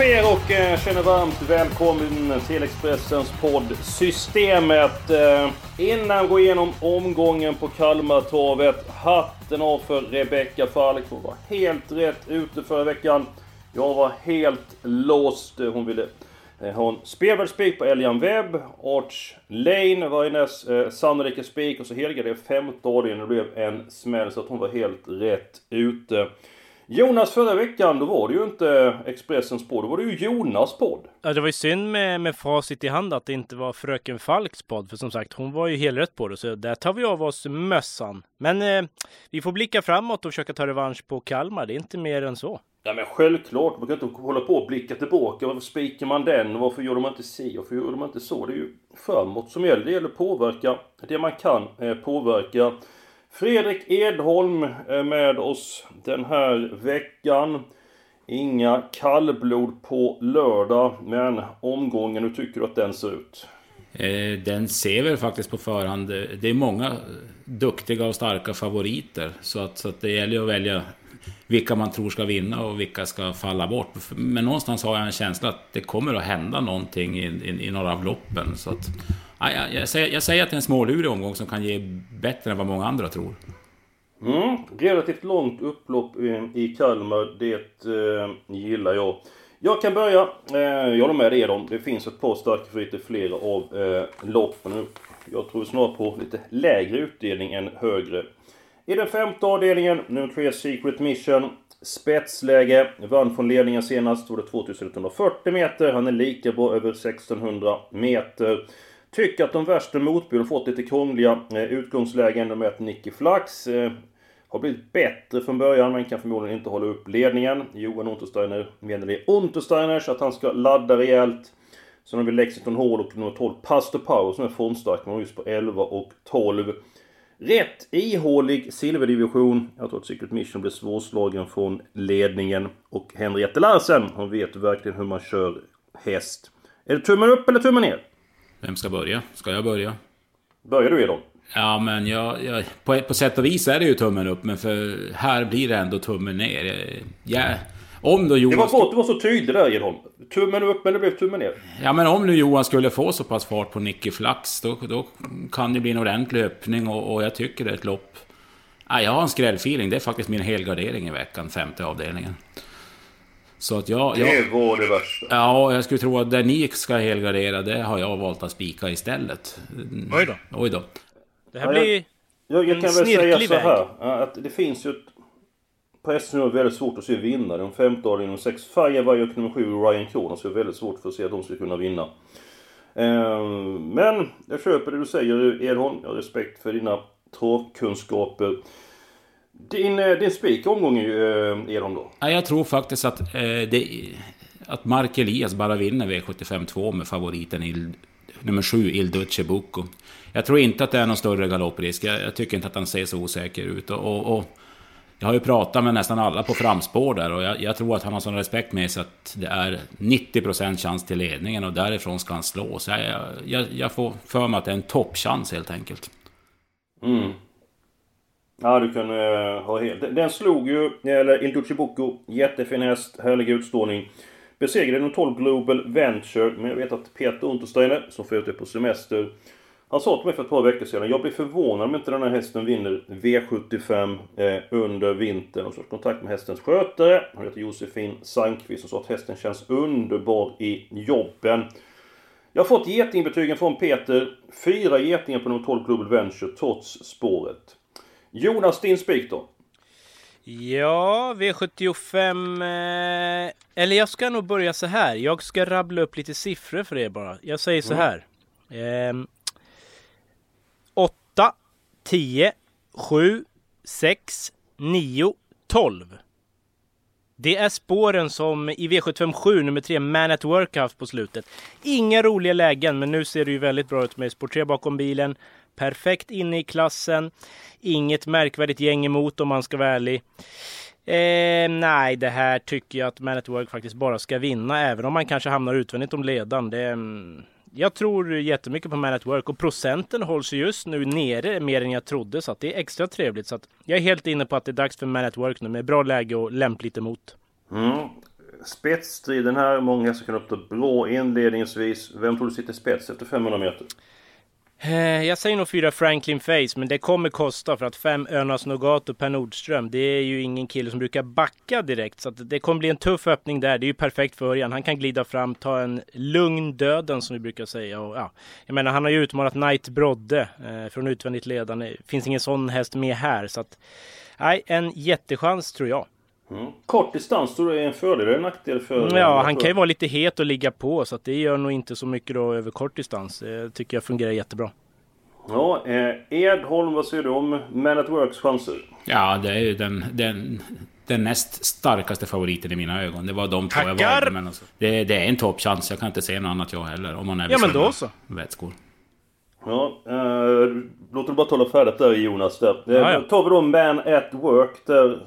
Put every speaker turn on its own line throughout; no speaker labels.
på er och eh, känner varmt välkommen till Expressens podd Systemet. Eh, innan vi går igenom omgången på Kalmartorvet, hatten av för Rebecka Falk. Hon var helt rätt ute förra veckan. Jag var helt låst. Hon ville eh, ha en spelvärldsspik på Elian Webb. Arch Lane var hennes eh, sannolika spik och så helgade femte avdelningen. Det blev en smäll så att hon var helt rätt ute. Jonas, förra veckan då var det ju inte Expressens podd, då var det ju Jonas podd.
Ja, det var ju synd med, med facit i hand att det inte var Fröken Falks podd. För som sagt, hon var ju helrätt på det. Så där tar vi av oss mössan. Men eh, vi får blicka framåt och försöka ta revansch på Kalmar. Det är inte mer än så.
Ja men självklart, man kan inte hålla på och blicka tillbaka. Varför spikar man den? Varför gör de inte si? Varför gör de inte så? Det är ju framåt som gäller. Det gäller att påverka det man kan eh, påverka. Fredrik Edholm är med oss den här veckan. Inga kallblod på lördag, men omgången, hur tycker du att den ser ut?
Eh, den ser väl faktiskt på förhand. Det är många duktiga och starka favoriter. Så att, så att det gäller ju att välja vilka man tror ska vinna och vilka ska falla bort. Men någonstans har jag en känsla att det kommer att hända någonting i, i, i några av loppen. Så att, jag, jag, säger, jag säger att det är en smålurig omgång som kan ge bättre än vad många andra tror.
Mm, relativt långt upplopp i Kalmar, det eh, gillar jag. Jag kan börja. Eh, jag håller med dig om. Det finns ett par starka favoriter i flera av eh, loppen. Jag tror snarare på lite lägre utdelning än högre. I den femte avdelningen, nummer 3 Secret Mission. Spetsläge, vann från ledningen senast, var det 2140 meter. Han är lika bra över 1600 meter. Tycker att de värsta motbuden fått lite krångliga eh, utgångslägen. De möter Nicky Flax. Eh, har blivit bättre från början men kan förmodligen inte hålla upp ledningen. Johan Untersteiner menar det är Untersteiner Untersteiners att han ska ladda rejält. Sen har vi Lexington Hall och nummer 12 Pastor Power som är formstark. Man just på 11 och 12. Rätt ihålig silverdivision. Jag tror att Secret Mission blir svårslagen från ledningen. Och Henriette Larsen, hon vet verkligen hur man kör häst. Är det tummen upp eller tummen ner?
Vem ska börja? Ska jag börja?
Börjar du Edon?
Ja, men jag, jag, på, på sätt och vis är det ju tummen upp, men för här blir det ändå tummen ner. Jag, om då Johan...
Det var att du var så tydlig där Edholm. Tummen upp, men det blev tummen ner.
Ja, men om nu Johan skulle få så pass fart på Nicky Flax, då, då kan det bli en ordentlig öppning och, och jag tycker det är ett lopp... Ja, jag har en skrällfeeling. Det är faktiskt min helgardering i veckan, femte avdelningen. Så att jag, jag,
det var det värsta.
Ja, jag skulle tro att där ni ska helgardera, det har jag valt att spika istället.
Oj då.
Oj då.
Det här blir
Jag, jag
en
kan väl säga så här. Att det finns ju ett... På hästen är det väldigt svårt att se vinnare. De femte avdelningen, sex Firewire och nummer sju Ryan Kronos är väldigt svårt för att se att de ska kunna vinna. Ehm, Men jag köper det du säger Edholm. Jag har respekt för dina travkunskaper. Din, eh, din spik i omgången eh, Edholm då?
Ja, jag tror faktiskt att, eh, det, att Mark Elias bara vinner V75 med favoriten Il, nummer 7, Il Duce Bucco. Jag tror inte att det är någon större galopprisk. Jag, jag tycker inte att han ser så osäker ut. Och, och, och jag har ju pratat med nästan alla på framspår där och jag, jag tror att han har sån respekt med sig att det är 90% chans till ledningen och därifrån ska han slå. Så jag, jag, jag får för mig att det är en toppchans helt enkelt.
Mm. Ja, du kan uh, ha helt... Den- Den slog ju, eller Il Duce jättefin häst, härlig utstrålning. Besegrade nummer 12 Global Venture, men jag vet att Peter Untersteiner, som får övrigt är på semester, han sa till mig för ett par veckor sedan, jag blir förvånad om inte den här hästen vinner V75 eh, under vintern. Och så har jag kontakt med hästens skötare, hon heter Josefin Sandqvist, och sa att hästen känns underbar i jobben. Jag har fått getingbetygen från Peter. Fyra getingar på nummer 12 Global Venture trots spåret. Jonas, din spik då?
Ja, V75... Eh, eller jag ska nog börja så här. Jag ska rabbla upp lite siffror för er bara. Jag säger så här. Ehm, 8, 10, 7, 6, 9, 12. Det är spåren som i V757 nummer 3 Man at Work haft på slutet. Inga roliga lägen, men nu ser det ju väldigt bra ut med spår 3 bakom bilen. Perfekt inne i klassen. Inget märkvärdigt gäng emot om man ska vara ärlig. Eh, nej, det här tycker jag att Man at Work faktiskt bara ska vinna, även om man kanske hamnar utvändigt om ledaren. Det, mm, jag tror jättemycket på Man at Work och procenten hålls just nu nere mer än jag trodde så att det är extra trevligt. Så att jag är helt inne på att det är dags för Man at Work nu med bra läge och lämpligt emot.
Mm. Spetsstriden här, många som kan upp det bra inledningsvis. Vem tror du sitter spets efter 500 meter?
Eh, jag säger nog fyra Franklin Face, men det kommer kosta för att fem Önas Nogato och Per Nordström, det är ju ingen kille som brukar backa direkt. Så att det kommer bli en tuff öppning där. Det är ju perfekt för Örjan. Han kan glida fram, ta en lugn döden som vi brukar säga. Och, ja, jag menar, han har ju utmanat Knight Brodde eh, från utvändigt ledande. Det finns ingen sån häst med här. Så att, nej, en jättechans tror jag.
Mm. Kort distans, tror du är en fördel eller en nackdel för...
Ja, han kan ju vara lite het och ligga på så att det gör nog inte så mycket då över kort distans. Det tycker jag fungerar jättebra.
Ja, eh, Edholm, vad säger du om Man at Works chanser?
Ja, det är ju den, den, den näst starkaste favoriten i mina ögon. Det var de två jag valde. Men alltså, det, det är en toppchans. Jag kan inte se något annat jag heller. Om man är
ja, men då så.
Vätskor.
Ja, eh, låt det bara tala färdigt där Jonas. Där. Eh, tar vi då Man at Work. Där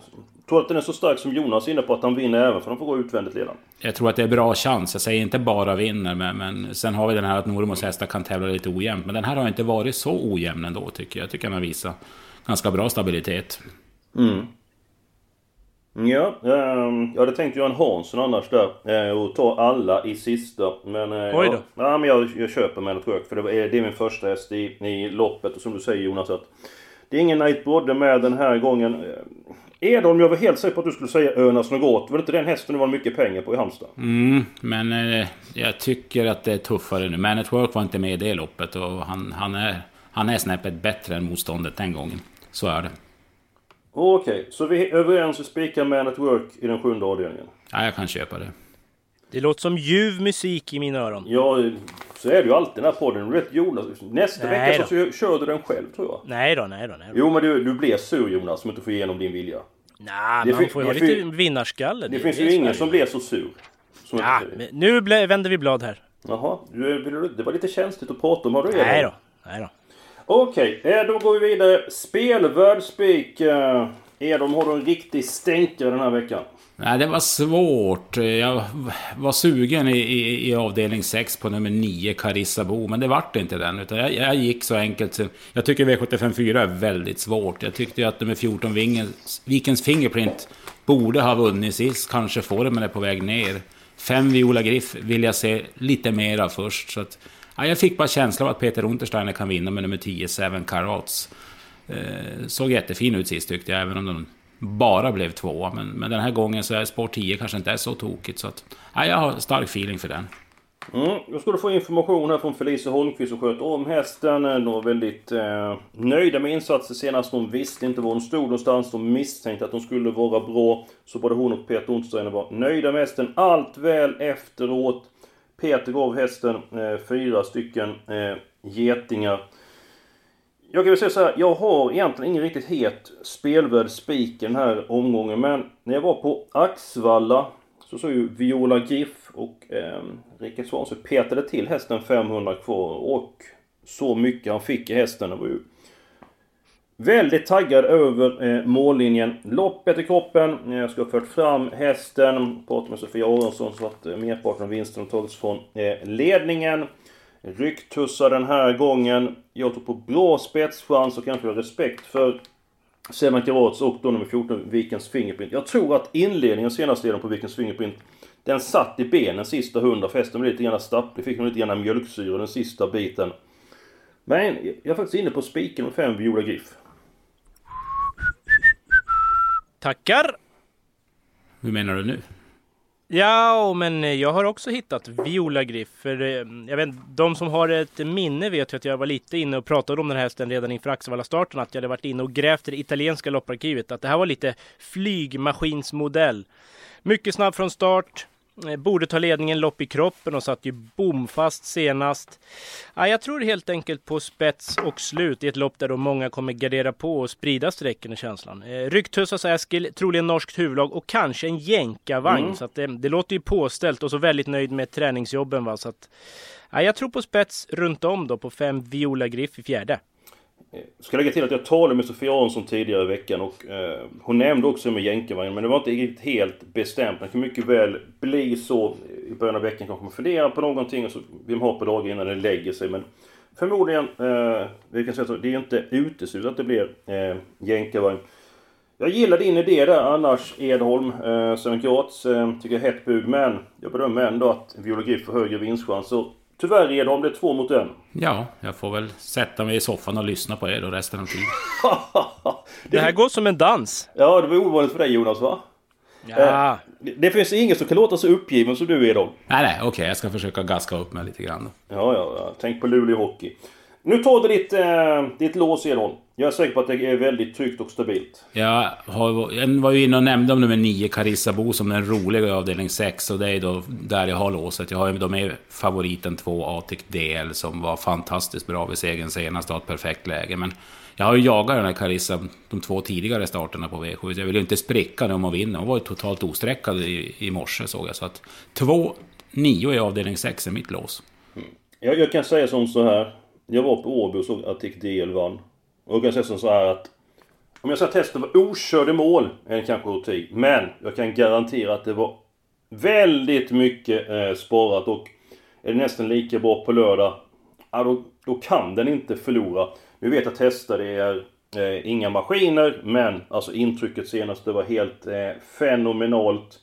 Tror att den är så stark som Jonas är inne på att han vinner även för de får gå utvändigt ledaren?
Jag tror att det är bra chans. Jag säger inte bara vinner, men, men sen har vi den här att Normos hästar kan tävla lite ojämnt. Men den här har inte varit så ojämn ändå tycker jag. Jag tycker han visar ganska bra stabilitet.
Mm. Ja, um, jag hade tänkt göra en Hansson annars där uh, och ta alla i sista. Men, uh,
Oj då.
Ja, ja, men jag, jag köper Man at Work för det, är, det är min första häst i, i loppet. Och som du säger Jonas att det är ingen Night Brodde med den här gången. Edholm, jag var helt säker på att du skulle säga Önas Något. Var det inte den hästen du var mycket pengar på i Halmstad?
Mm, men eh, jag tycker att det är tuffare nu. Man at Work var inte med i det loppet och han, han, är, han är snäppet bättre än motståndet den gången. Så är det.
Okej, okay, så vi är överens och spikar Man at Work i den sjunde avdelningen?
Ja, jag kan köpa det.
Det låter som ljuv musik i mina öron.
Ja, så är det ju alltid den här podden. Du vet Jonas, nästa nej vecka så kör du den själv tror jag.
Nej då, nej då. Nej då.
Jo men du, du blir sur Jonas som inte får igenom din vilja.
Nej, man får ju ha lite vinnarskalle.
Det, det finns ju ingen som blir så sur.
ja, nu vänder vi blad här.
Jaha, det var lite känsligt att prata om. Har du
Nej då. Nej då.
Okej, eh, då går vi vidare. Spelvärd spik. Eh, Edom, har du en riktig stänkare den här veckan?
Nej, det var svårt. Jag var sugen i, i, i avdelning 6 på nummer 9, Carissa Bo, men det vart inte den. Utan jag, jag gick så enkelt. Jag tycker V754 är väldigt svårt. Jag tyckte att nummer 14, Vingens, Vikens Fingerprint, borde ha vunnit sist. Kanske formen är på väg ner. Fem Viola Griff vill jag se lite mera först. Så att, ja, jag fick bara känslan av att Peter Untersteiner kan vinna med nummer 10, Seven Karats. Eh, såg jättefin ut sist tyckte jag, även om den bara blev tvåa. Men, men den här gången så är spår 10 kanske inte är så tokigt. Så att, Nej, jag har stark feeling för den.
Mm, då ska du få information här från Felicia Holmqvist som sköter om hästen. De var väldigt eh, nöjda med insatsen senast. De visste inte var hon stod någonstans. De misstänkte att de skulle vara bra. Så både hon och Peter Onsdagen var nöjda med hästen. Allt väl efteråt. Peter gav hästen eh, fyra stycken eh, getingar. Jag kan väl säga så här, jag har egentligen ingen riktigt het spelvärd spik den här omgången. Men när jag var på Axvalla så såg ju Viola Griff och eh, Rickard Svansson petade till hästen 500 kvar. Och så mycket han fick i hästen. Det var ju väldigt taggad över eh, mållinjen. Loppet i kroppen. Eh, jag ska ha fört fram hästen. pratade med Sofia Aronsson så att eh, merparten av vinsten har tagits från eh, ledningen. Rycktussar den här gången. Jag tror på bra spetschans och kanske respekt för Seman Karats och då nummer 14, Vikens Fingerprint. Jag tror att inledningen, senaste delen på Vikens Fingerprint, den satt i benen sista hundra. Festen blev lite grann stapplig, fick nog lite grann mjölksyra den sista biten. Men jag är faktiskt inne på spiken med fem Viola Griff.
Tackar!
Hur menar du nu?
Ja, men eh, jag har också hittat Viola Griff. För, eh, jag vet, de som har ett minne vet ju att jag var lite inne och pratade om den här hästen redan inför Axevalla-starten. Att jag hade varit inne och grävt i det italienska lopparkivet. Att det här var lite flygmaskinsmodell. Mycket snabb från start. Eh, borde ta ledningen lopp i kroppen och satt ju bomfast senast. Ja, jag tror helt enkelt på spets och slut i ett lopp där då många kommer gardera på och sprida strecken i känslan. Eh, Rycktussas Eskil, troligen norskt huvudlag och kanske en jänkarvagn. Mm. Så att det, det, låter ju påställt och så väldigt nöjd med träningsjobben. Va? Så att, ja, jag tror på spets runt om då på fem Viola Griff i fjärde.
Jag ska lägga till att jag talade med Sofia Aronsson tidigare i veckan och eh, hon nämnde också med jänkarvagnen men det var inte riktigt helt bestämt. Det kan mycket väl bli så i början av veckan kanske man funderar på någonting och så vill man ha på dagen innan det lägger sig. Men förmodligen, eh, vi kan säga så, det är inte uteslutet att det blir eh, jänkarvagn. Jag gillar din idé där annars Edholm, eh, Seven Karats, eh, tycker jag är hett bud men jag bedömer ändå att Viola Griff får högre vinstchanser Tyvärr Edholm, det är två mot en.
Ja, jag får väl sätta mig i soffan och lyssna på er då resten av tiden.
det här går som en dans.
Ja, det var ovanligt för dig Jonas va?
Ja. Eh,
det finns ingen som kan låta så uppgiven som du Edholm.
Nej, nej, okej. Okay, jag ska försöka gaska upp mig lite grann.
Då. Ja, ja, ja. Tänk på Luleå Hockey. Nu tar du ditt, eh, ditt lås Edholm. Jag är säker på att det är väldigt tryggt och stabilt.
Jag, har, jag var ju inne och nämnde om nummer 9, Carissabo, som den roliga i avdelning 6. Och det är då där jag har låset. Jag har ju då med favoriten 2, Atic DL, som var fantastiskt bra vid segern senast och ett perfekt läge. Men jag har ju jagat den här Carissa de två tidigare starterna på V7. Jag vill ju inte spricka när hon vinner. Hon var ju totalt osträckad i, i morse såg jag. Så att 2, 9 i avdelning 6 är mitt lås.
Mm. Jag, jag kan säga som så här. Jag var på Åby och såg Atic DL vann. Och jag kan säga som så här att om jag säger att hästen var okörd i mål, är det kanske rutin. Men jag kan garantera att det var väldigt mycket eh, sparat och är det nästan lika bra på lördag, ja, då, då kan den inte förlora. Nu vet att hästar det är eh, inga maskiner, men alltså intrycket senast det var helt eh, fenomenalt.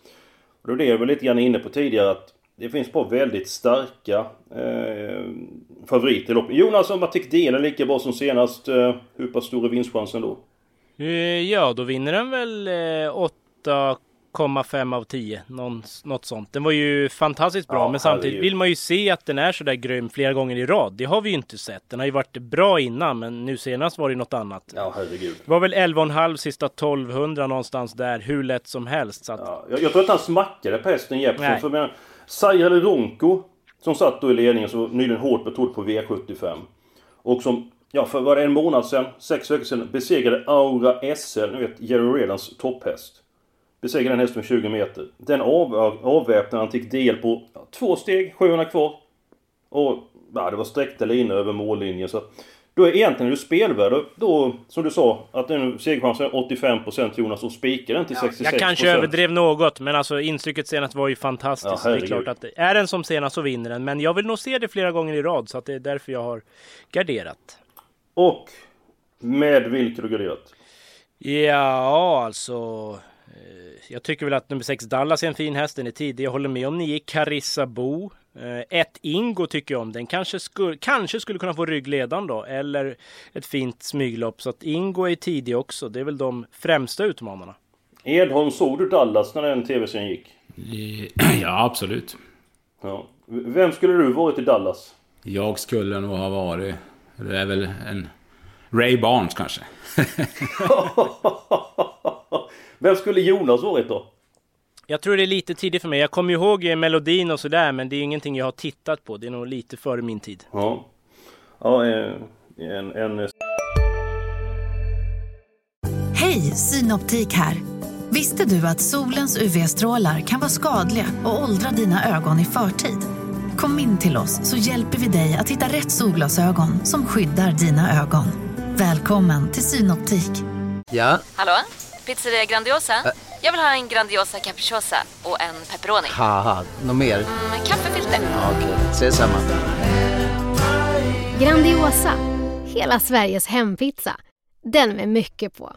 Och det är det jag var lite grann inne på tidigare att det finns bara väldigt starka eh, favoriter i loppet. Jonas, om Matic Dien är lika bra som senast, eh, hur pass stor är vinstchansen då?
Eh, ja, då vinner den väl eh, 8,5 av 10. Någon, något sånt. Den var ju fantastiskt bra, ja, men samtidigt vill man ju se att den är sådär grym flera gånger i rad. Det har vi ju inte sett. Den har ju varit bra innan, men nu senast var det något annat.
Ja, herregud.
Det var väl 11,5 sista 1200 någonstans där, hur lätt som helst. Så att...
ja, jag, jag tror att han smackade på hästen Jeppsson. För Ronko, som satt då i ledningen, som var nyligen hårt betrodd på V75. Och som, ja för var det en månad sedan, sex veckor sedan, besegrade Aura SL, ni vet Jerry Redans topphäst. Besegrade den hästen med 20 meter. Den av, avväpnade han fick del på ja, två steg, 700 kvar. Och ja, det var sträckta linor över mållinjen. Så då är egentligen du spelvärd. Då, som du sa, att den segerchansen är 85% Jonas och spikar den till 66%.
Jag kanske överdrev något, men alltså intrycket senast var ju fantastiskt. Ja, det är klart att är den som senast så vinner den. Men jag vill nog se det flera gånger i rad, så att det är därför jag har garderat.
Och med vilka du garderat?
Ja, alltså... Eh, jag tycker väl att nummer 6 Dallas är en fin häst, den är tidig. Jag håller med om 9 Carissa Bo. Eh, ett Ingo tycker jag om. Den kanske skulle, kanske skulle kunna få ryggledan då. Eller ett fint smyglopp. Så att Ingo är tidig också. Det är väl de främsta utmanarna.
Edholm, såg du Dallas när den tv-serien gick?
Ja, absolut.
Ja. Vem skulle du varit i Dallas?
Jag skulle nog ha varit... Det är väl en... Ray Barnes kanske.
Vem skulle Jonas varit då?
Jag tror det är lite tidigt för mig. Jag kommer ihåg melodin och sådär men det är ingenting jag har tittat på. Det är nog lite före min tid.
Ja. Ja, eh, en... en...
Hej, Synoptik här. Visste du att solens UV-strålar kan vara skadliga och åldra dina ögon i förtid? Kom in till oss så hjälper vi dig att hitta rätt solglasögon som skyddar dina ögon. Välkommen till Synoptik.
Ja?
Hallå? Pizzeria Grandiosa? Ä Jag vill ha en Grandiosa capriciosa och en pepperoni.
något mer? Mm,
en kaffefilter.
Ja, Okej, okay. ses samma.
Grandiosa, hela Sveriges hempizza. Den med mycket på.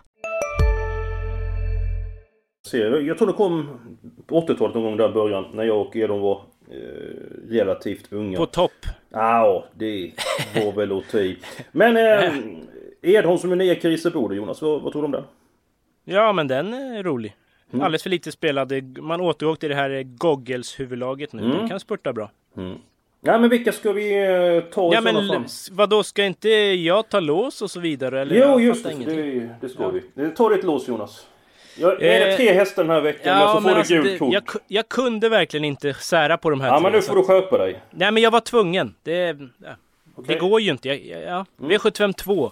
Jag tror det kom på 80-talet någon gång där i början när jag och Edon var eh, relativt unga.
På topp?
Ja, det var väl att Men eh, Edholm som är nya Kriseboda Jonas, vad, vad tror du om den?
Ja men den är rolig. Mm. Alldeles för lite spelade. Man återgår till det här Goggles huvudlaget nu. Mm. Den kan spurta bra.
Mm. Ja men vilka ska vi eh, ta
ja, men fall? Vadå, ska inte jag ta lås och så vidare? Eller?
Jo just det, det, det ska ja. vi. Ta ditt lås Jonas. Ja, är det
Eh,
tre hästar den här veckan ja, så får du
alltså,
gult
det-
kort.
jag, jag kunde verkligen inte sära på de här
Ja, men
tre,
nu
så
får du skärpa dig.
Nej, men jag var tvungen. Det, ja, det
Okej.
går ju inte. Jag, jag, ja. V75 2.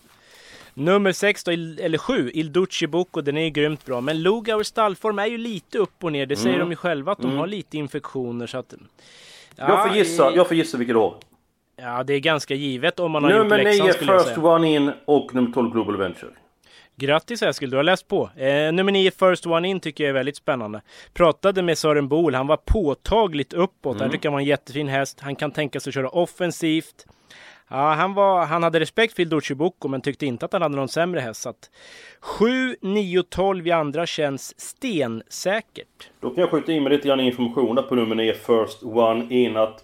Nummer 6 då, eller 7, Il Duce Bocco, den är ju grymt bra. Men Lugauers stallform är ju lite upp och ner. Det säger
Mm.
de ju själva att de
Mm.
har lite infektioner så att...
Jag får gissa, jag får gissa vilket har.
Ja, det är ganska givet om man har
Nummer
gjort läxan
9
skulle jag
First
säga.
One In och nummer 12 Global Venture.
Grattis Eskil, du har läst på. Eh, nummer 9 First One In tycker jag är väldigt spännande. Pratade med Sören Bol, han var påtagligt uppåt.
Mm.
Han tycker han var en jättefin häst. Han kan tänka sig att köra offensivt. Ja, han, var, han hade respekt för Ildoci Bocco men tyckte inte att han hade någon sämre häst. Så att 7, 9, 12 i andra känns stensäkert.
Då kan jag skjuta in med lite grann information där på nummer 9 First One In att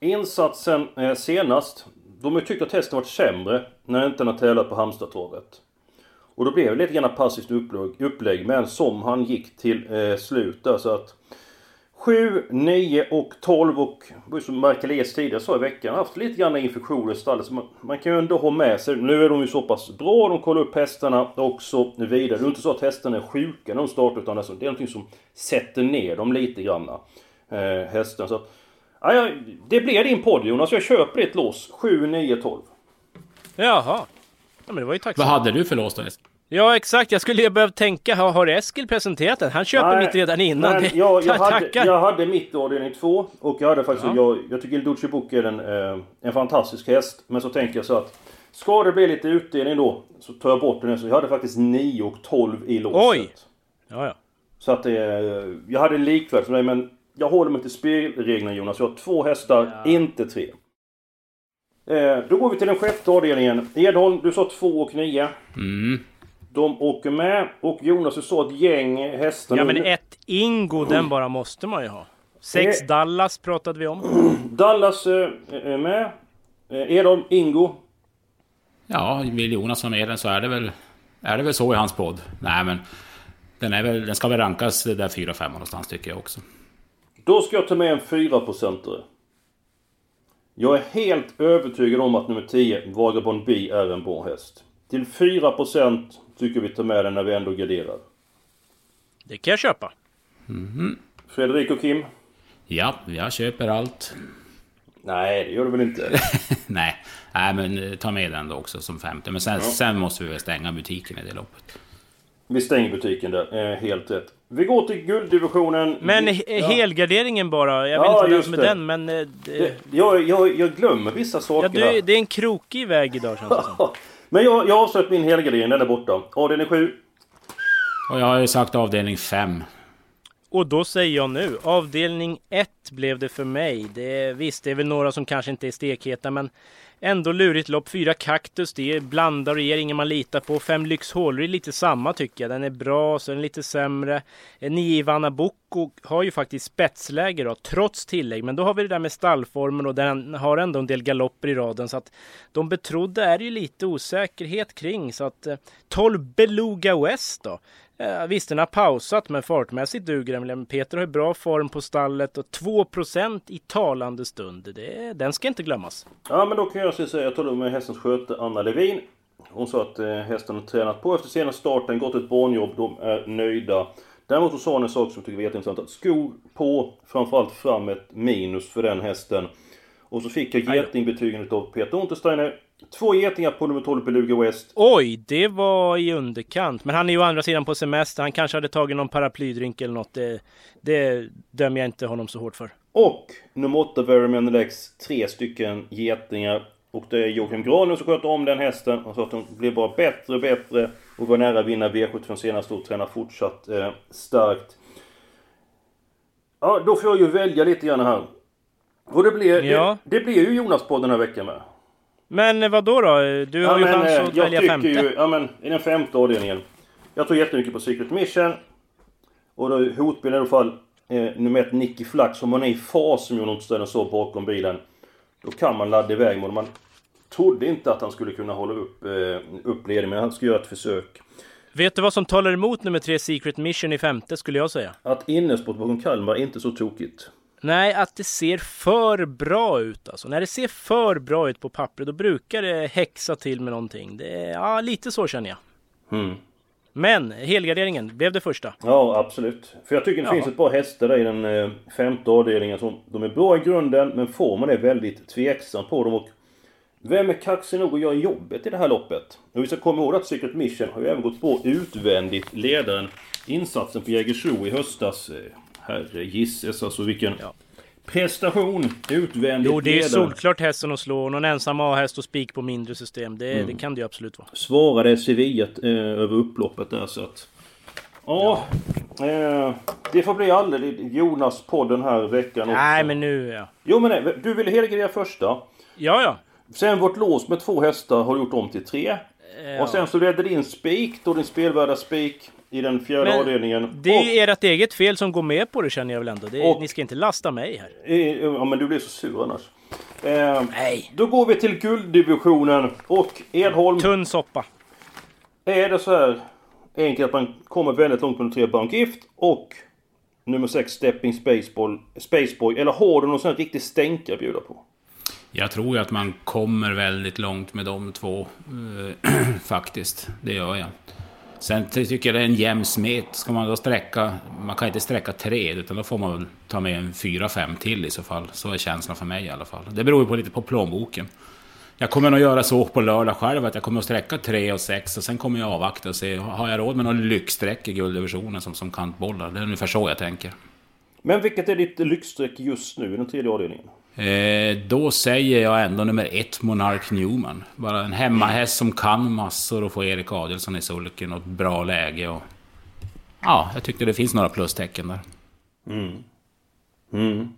insatsen eh, senast, de har ju tyckt att hästen varit sämre när inte han har tävlat på Halmstadtravet. Och då blev det lite grann passivt upplägg, upplägg men som han gick till eh, slut där så att 7, 9 och 12 och som Michael Es tidigare sa i veckan, haft lite grann infektioner i stallet. Så man, man kan ju ändå ha med sig, nu är de ju så pass bra, de kollar upp hästarna och så vidare. Det är inte så att hästarna är sjuka när de startar utan det är någonting som sätter ner dem lite grann. Eh, hästen. Så, ja, ja, det blir din podd Jonas, jag köper ett lås. 7, 9, 12.
Jaha. Ja, men det var ju
Vad hade du för lås då? Eskil?
Ja, exakt. Jag skulle ju behöva tänka, har, har Eskil presenterat den? Han köper
Nej,
mitt redan innan.
men
Det-
jag, jag, hade, jag hade mitt i avdelning 2 och jag hade faktiskt,
Ja.
jag, jag tycker Duce Book är en, eh, en fantastisk häst. Men så tänker jag så att ska det bli lite utdelning då så tar jag bort den. Så jag hade faktiskt 9 och 12 i låset.
Oj! Ja, ja.
Så att det, eh, jag hade likvärdigt som dig men jag håller mig till spelreglerna Jonas. Jag har två hästar, inte tre. Eh, då går vi till den sjätte avdelningen. Edholm, du sa 2 och 9.
Mm.
De åker med. Och Jonas, du sa ett gäng hästar.
Ja, men ett Ingo, den bara måste man ju ha. Sex
Eh.
Dallas pratade vi om.
Dallas eh, är med. Eh, Edholm, Ingo.
Ja, vill Jonas ha med den så är det väl, är det väl så i hans podd. Nej, men den, är väl, den ska väl rankas där 4-5 någonstans tycker jag också.
Då ska jag ta med en 4-procentare. Jag är helt övertygad om att nummer 10, Vagabond B, är en bra häst. Till 4% tycker vi tar med den när vi ändå garderar.
Det kan jag köpa.
Fredrik och Kim?
Ja, jag köper allt.
Nej, det gör du väl inte?
Nej, nej men eh, ta med den då också som femte. Men sen, sen måste vi väl stänga butiken i det loppet.
Vi stänger butiken där, eh, helt rätt. Vi går till gulddivisionen.
Men he-
ja.
helgarderingen bara. Jag vet
Ja,
inte vad det. den, men... eh,
Det,
Det,
jag, jag, jag glömmer vissa
ja,
saker
du,
där.
det är en krokig väg idag känns det som.
Men jag, jag har avslöjat min helgardering, den är borta. Avdelning 7.
Och jag har ju sagt avdelning 5.
Och då säger jag nu, avdelning 1 blev det för mig. Det, visst, det är väl några som kanske inte är stekheta, men ändå lurigt lopp. Fyra Kaktus, det är blandar och ger ingen man litar på. Fem Lyxhålor är lite samma tycker jag. Den är bra, så den är lite sämre. Eh, nio Ivana Boko har ju faktiskt spetsläge då, trots tillägg. Men då har vi det där med stallformen och den har ändå en del galopper i raden. Så att de betrodda är ju lite osäkerhet kring. Så att eh, 12 Beluga West då. Eh, visst, den har pausat, men fartmässigt duger den. Peter har bra form på stallet och 2% i talande stund. Det, den ska inte glömmas.
Ja men då kan jag säga, jag tar med hästens sköte Anna Levin. Hon sa att eh, hästen har tränat på efter senaste starten, gått ett barnjobb, de är nöjda. Däremot så sa hon en sak som jag tycker var jätteintressant. Att skor på, framförallt fram ett minus för den hästen. Och så fick jag getingbetygen av Peter Untersteiner. Två getingar på nummer 12 Beluga West.
Oj, det var i underkant. Men han är ju å andra sidan på semester. Han kanske hade tagit någon paraplydrink eller något. Det, det dömer jag inte honom så hårt för.
Och nummer 8 Very Menelex, tre stycken getingar. Och det är Joakim Granlund som sköter om den hästen. Han sa att den blir bara bättre och bättre. Och var nära att vinna V75 senast och tränar fortsatt eh, starkt. Ja, då får jag ju välja lite grann här. Och det blir,
Ja.
det, det blir ju Jonas på den här veckan med.
Men vad då då? Du har ju chans
eh,
att
jag
välja femte.
ju, ja men i den femte avdelningen. Jag tror jättemycket på Secret Mission. Och då hotbilden i alla fall eh, nummer ett Nicky Flax. Om man är i fas som Jon Ottostönen så bakom bilen. Då kan man ladda iväg mot Man trodde inte att han skulle kunna hålla upp, eh, upp ledningen, men han ska göra ett försök.
Vet du vad som talar emot nummer tre Secret Mission i femte skulle jag säga?
Att innesport bakom Kalmar är inte så tokigt.
Nej, att det ser för bra ut alltså. När det ser för bra ut på pappret då brukar det häxa till med någonting. Det är, ja, lite så känner jag.
Mm.
Men helgarderingen blev det första.
Ja, absolut. För jag tycker det
Ja.
finns ett par hästar där i den eh, femte avdelningen som... De är bra i grunden, men formen är väldigt tveksam på dem och... Vem är kaxig nog att göra jobbet i det här loppet? Och vi ska komma ihåg att Secret Mission har ju även gått på utvändigt ledaren. Insatsen på Jägersro i höstas. Eh, Herre gisses alltså vilken prestation! Utvändigt
Jo, det är
ledaren.
solklart hästen att slå. Någon ensam A-häst och spik på mindre system. Det,
Mm.
det kan det ju absolut vara.
svarade Sevilla eh, över upploppet där så att... Ja, eh, det får bli alldeles Jonas podd den här veckan också.
Nej, men nu... Ja,
Jo men nej, du ville helgardera första.
ja. ja.
Sen vårt lås med två hästar har gjort om till tre.
Ja.
Och sen så ledde din spik, då din spelvärda spik i den fjärde
Men
avdelningen.
Det är ert eget fel som går med på det känner jag väl ändå. Det,
Och-
ni ska inte lasta mig här.
ja men du blir så sur annars. Eh,
Nej.
Då går vi till gulddivisionen och Edholm.
Tunn soppa.
Är det så här enkelt att man kommer väldigt långt på de tre Bank Gift och nummer 6 Stepping Spaceball, Spaceboy. Eller har du någon sån här riktig stänka att bjuda på?
Jag tror ju att man kommer väldigt långt med de två. eh, faktiskt, det gör jag. Sen tycker jag det är en jämn smet. Ska man då sträcka... Man kan inte sträcka tre, utan då får man väl ta med en fyra, fem till i så fall. Så är känslan för mig i alla fall. Det beror ju på lite på plånboken. Jag kommer nog göra så på lördag själv, att jag kommer att sträcka tre och sex och sen kommer jag avvakta och se. Har jag råd med någon lyxsträck i gulddivisionen som, som kantbollar? Det är ungefär så jag tänker.
Men vilket är ditt lyxstreck just nu i den tredje avdelningen?
Eh, då säger jag ändå nummer ett, Monark Newman. Bara en hemmahäst som kan massor och få Erik Adielsson i sulken och ett bra läge. Och... Ja, jag tyckte det finns några plustecken där.
Mm.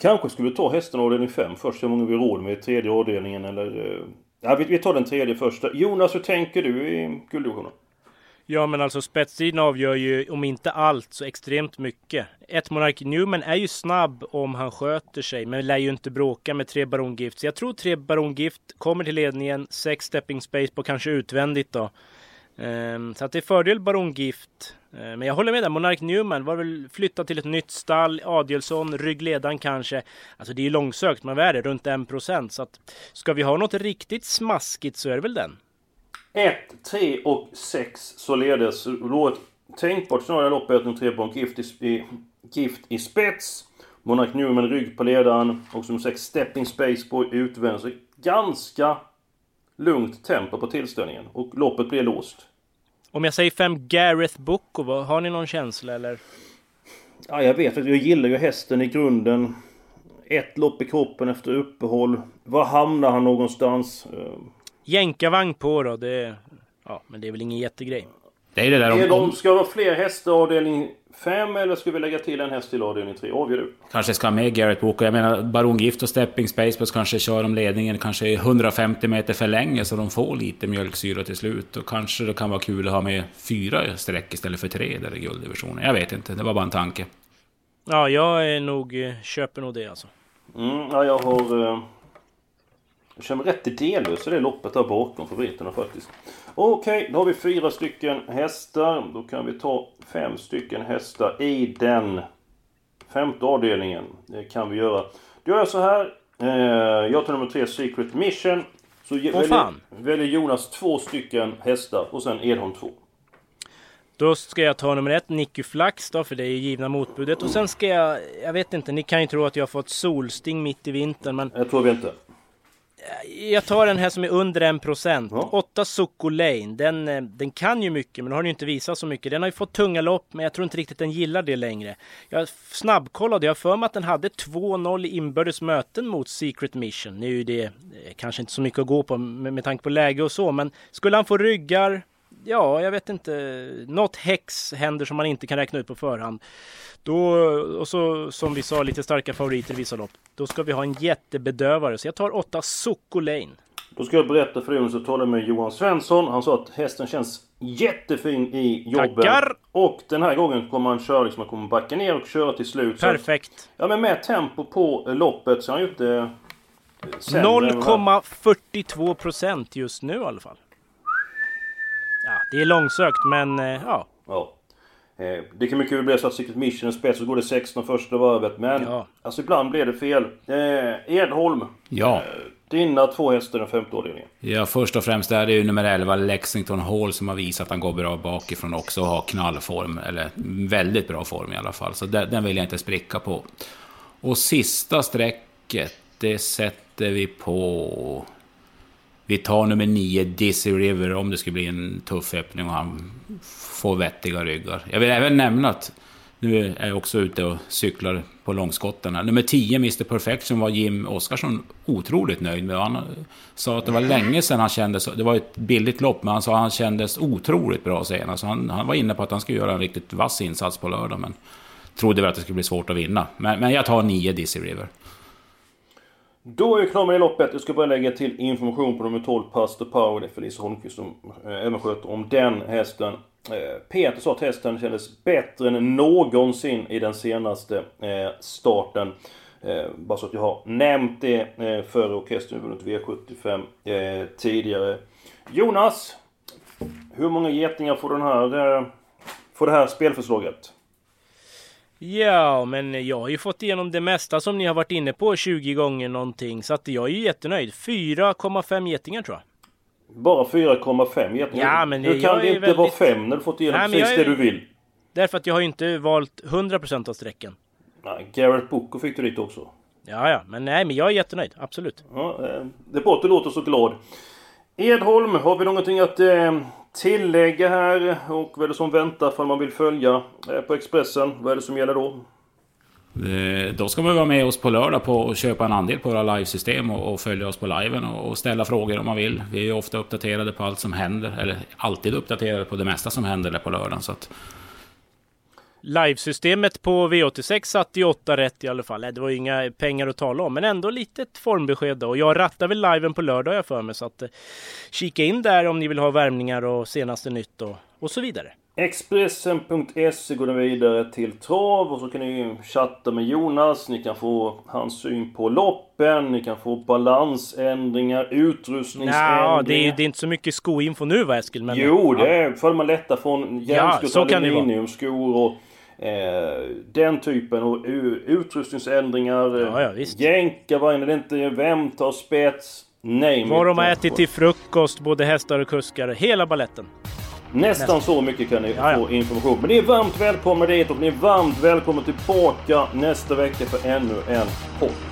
Kanske skulle vi ta hästen avdelning 5 först, hur många vi råd med i tredje avdelningen eller... eh, Ja, vi, vi tar den tredje första. Jonas, hur tänker du i gulddivisionen?
Ja, men alltså spetstiden avgör ju om inte allt så extremt mycket. Ett Monark Newman är ju snabb om han sköter sig, men lär ju inte bråka med tre Baron Gift. Så jag tror tre Baron Gift kommer till ledningen, sex Stepping Space på kanske utvändigt då. Ehm, så att det är fördel Baron Gift. Ehm, men jag håller med där, Monark Newman var väl flyttad till ett nytt stall, Adielsson, ryggledaren kanske. Alltså det är ju långsökt, men vad är det? Runt 1%. Så att ska vi ha något riktigt smaskigt så är det väl den.
1, 3 och 6 således. Då ett tänkbart scenario i loppet tre Baron Gift i, i, Gift i spets. Monark Newman rygg på ledaren. Och som 6 Stepping Space på utvänster. Så Ganska lugnt tempo på tillställningen. Och loppet blir låst.
Om jag säger fem Gareth Boko, har ni någon känsla eller?
Ja, jag vet att jag gillar ju hästen i grunden. Ett lopp i kroppen efter uppehåll. Var hamnar han någonstans? Eh,
Jänkarvagn på då, det... Ja, men det är väl ingen jättegrej.
Det är det där
Är
om,
de, ska det vara fler hästar i avdelning 5 eller ska vi lägga till en häst till avdelning 3? Avgör du.
Kanske ska ha med Garrett Booker. Jag menar, Baron Gift och Stepping Spacebuss kanske kör om ledningen kanske 150 meter för länge så de får lite mjölksyra till slut. Och kanske det kan vara kul att ha med fyra streck istället för tre där i gulddivisionen. Jag vet inte, det var bara en tanke.
Ja, jag är nog... eh, Köper nog det alltså.
Mm, ja, jag har... Jag mig rätt idélös i det loppet där bakom favoriterna faktiskt. Okej, då har vi fyra stycken hästar. Då kan vi ta fem stycken hästar i den femte avdelningen. Det kan vi göra. Då gör jag så här. Eh, jag tar nummer tre, Secret Mission. Så
Åh,
väljer,
fan.
väljer Jonas två stycken hästar och sen Edholm två.
Då ska jag ta nummer ett, Nicky Flax då, för det är ju givna motbudet. Och sen ska jag... Jag vet inte, ni kan ju tro att jag har fått solsting mitt i vintern, men...
Jag tror vi inte.
Jag tar den här som är under 1%.
Ja.
8 Socko Lane. Den, eh, den kan ju mycket, men den har ju inte visat så mycket. Den har ju fått tunga lopp, men jag tror inte riktigt den gillar det längre. Jag snabbkollade, jag för mig att den hade 2-0 i inbördes möten mot Secret Mission. Nu är ju det eh, kanske inte så mycket att gå på med, med tanke på läge och så, men skulle han få ryggar Ja, jag vet inte. Något häx händer som man inte kan räkna ut på förhand. Då, och så som vi sa, lite starka favoriter i vissa lopp. Då ska vi ha en jättebedövare. Så jag tar 8 Socko Lane.
Då ska jag berätta för dig, så talade med Johan Svensson. Han sa att hästen känns jättefin i jobbet.
Tackar!
Och den här gången kommer han köra liksom, han kommer backa ner och köra till slut. Så att-
Perfekt.
Ja men med tempo på loppet så är han ju inte... eh, sämre än vad-
0,42 procent just nu i alla fall. Det är långsökt, men eh, ja.
Ja. Eh, Det kan mycket väl bli så att Secret Mission är spets så går det 16 första varvet. Men
Ja.
alltså ibland blir det fel. Eh, Edholm.
Ja.
Eh, Dina två hästar i den femte avdelningen.
Ja, först och främst är det ju nummer 11, Lexington Hall, som har visat att han går bra bakifrån också och har knallform. Eller väldigt bra form i alla fall. Så den, den vill jag inte spricka på. Och sista strecket, det sätter vi på... Vi tar nummer 9, Dizzy River, om det skulle bli en tuff öppning och han får vettiga ryggar. Jag vill även nämna att nu är jag också ute och cyklar på långskottarna. Nummer 10, Mr Perfection, var Jim Oskarsson otroligt nöjd med. Han sa att det var länge sedan han kände så. Det var ett billigt lopp, men han sa att han kändes otroligt bra senast. Han, han var inne på att han skulle göra en riktigt vass insats på lördag, men trodde väl att det skulle bli svårt att vinna. Men, men jag tar 9, Dizzy River.
Då är vi klara med det loppet. Jag ska bara lägga till information på nummer 12, Pastor Power. Det är Felice Holmqvist som eh, även sköter om den hästen. Eh, Peter sa att hästen kändes bättre än någonsin i den senaste eh, starten. Eh, bara så att jag har nämnt det eh, före och hästen har vunnit V75 eh, tidigare. Jonas! Hur många getingar får, den här, eh, får det här spelförslaget?
Ja, men jag har ju fått igenom det mesta som ni har varit inne på 20 gånger någonting. Så att jag är ju jättenöjd. 4,5 getingar tror jag.
Bara 4,5 getingar?
Ja, men
Hur kan det inte
väldigt...
vara 5 när du fått igenom
Nej,
precis det du vill?
Därför att jag har ju inte valt 100% av strecken.
Nej, Garrett Booker fick du dit också.
Ja, ja, men nej, men jag är jättenöjd. Absolut.
Ja, eh, det är bra att du låter så glad. Edholm, har vi någonting att eh, tillägga här? Och vad är det som väntar för man vill följa eh, på Expressen? Vad är det som gäller då?
Eh, då ska man vara med oss på lördag på att köpa en andel på våra livesystem och, och följa oss på liven och, och, ställa frågor om man vill. Vi är ju ofta uppdaterade på allt som händer, eller alltid uppdaterade på det mesta som händer där på lördagen. Så att...
Livesystemet på V86 satt i 8 rätt i alla fall. Det var ju inga pengar att tala om, men ändå litet formbesked då. Och jag rattar väl liven på lördag jag för mig, så att eh, kika in där om ni vill ha värmningar och senaste nytt och, och så vidare.
Expressen.se går ni vidare till trav och så kan ni chatta med Jonas. Ni kan få hans syn på loppen, ni kan få balansändringar, utrustningsändringar.
Ja, det är, det är inte så mycket skoinfo nu va Eskil? Men,
jo, det är för man lättar från järnskor
ja,
till aluminiumskor och eh, den typen och utrustningsändringar.
Ja, ja, visst.
Jänka, vad är det inte? Vem tar spets? Nej,
Vad de har ätit till frukost, både hästar och kuskar. Hela balletten.
Nästan så mycket kan ni ja, ja. få information. Men ni är varmt välkomna dit och ni är varmt välkomna tillbaka nästa vecka för ännu en podd.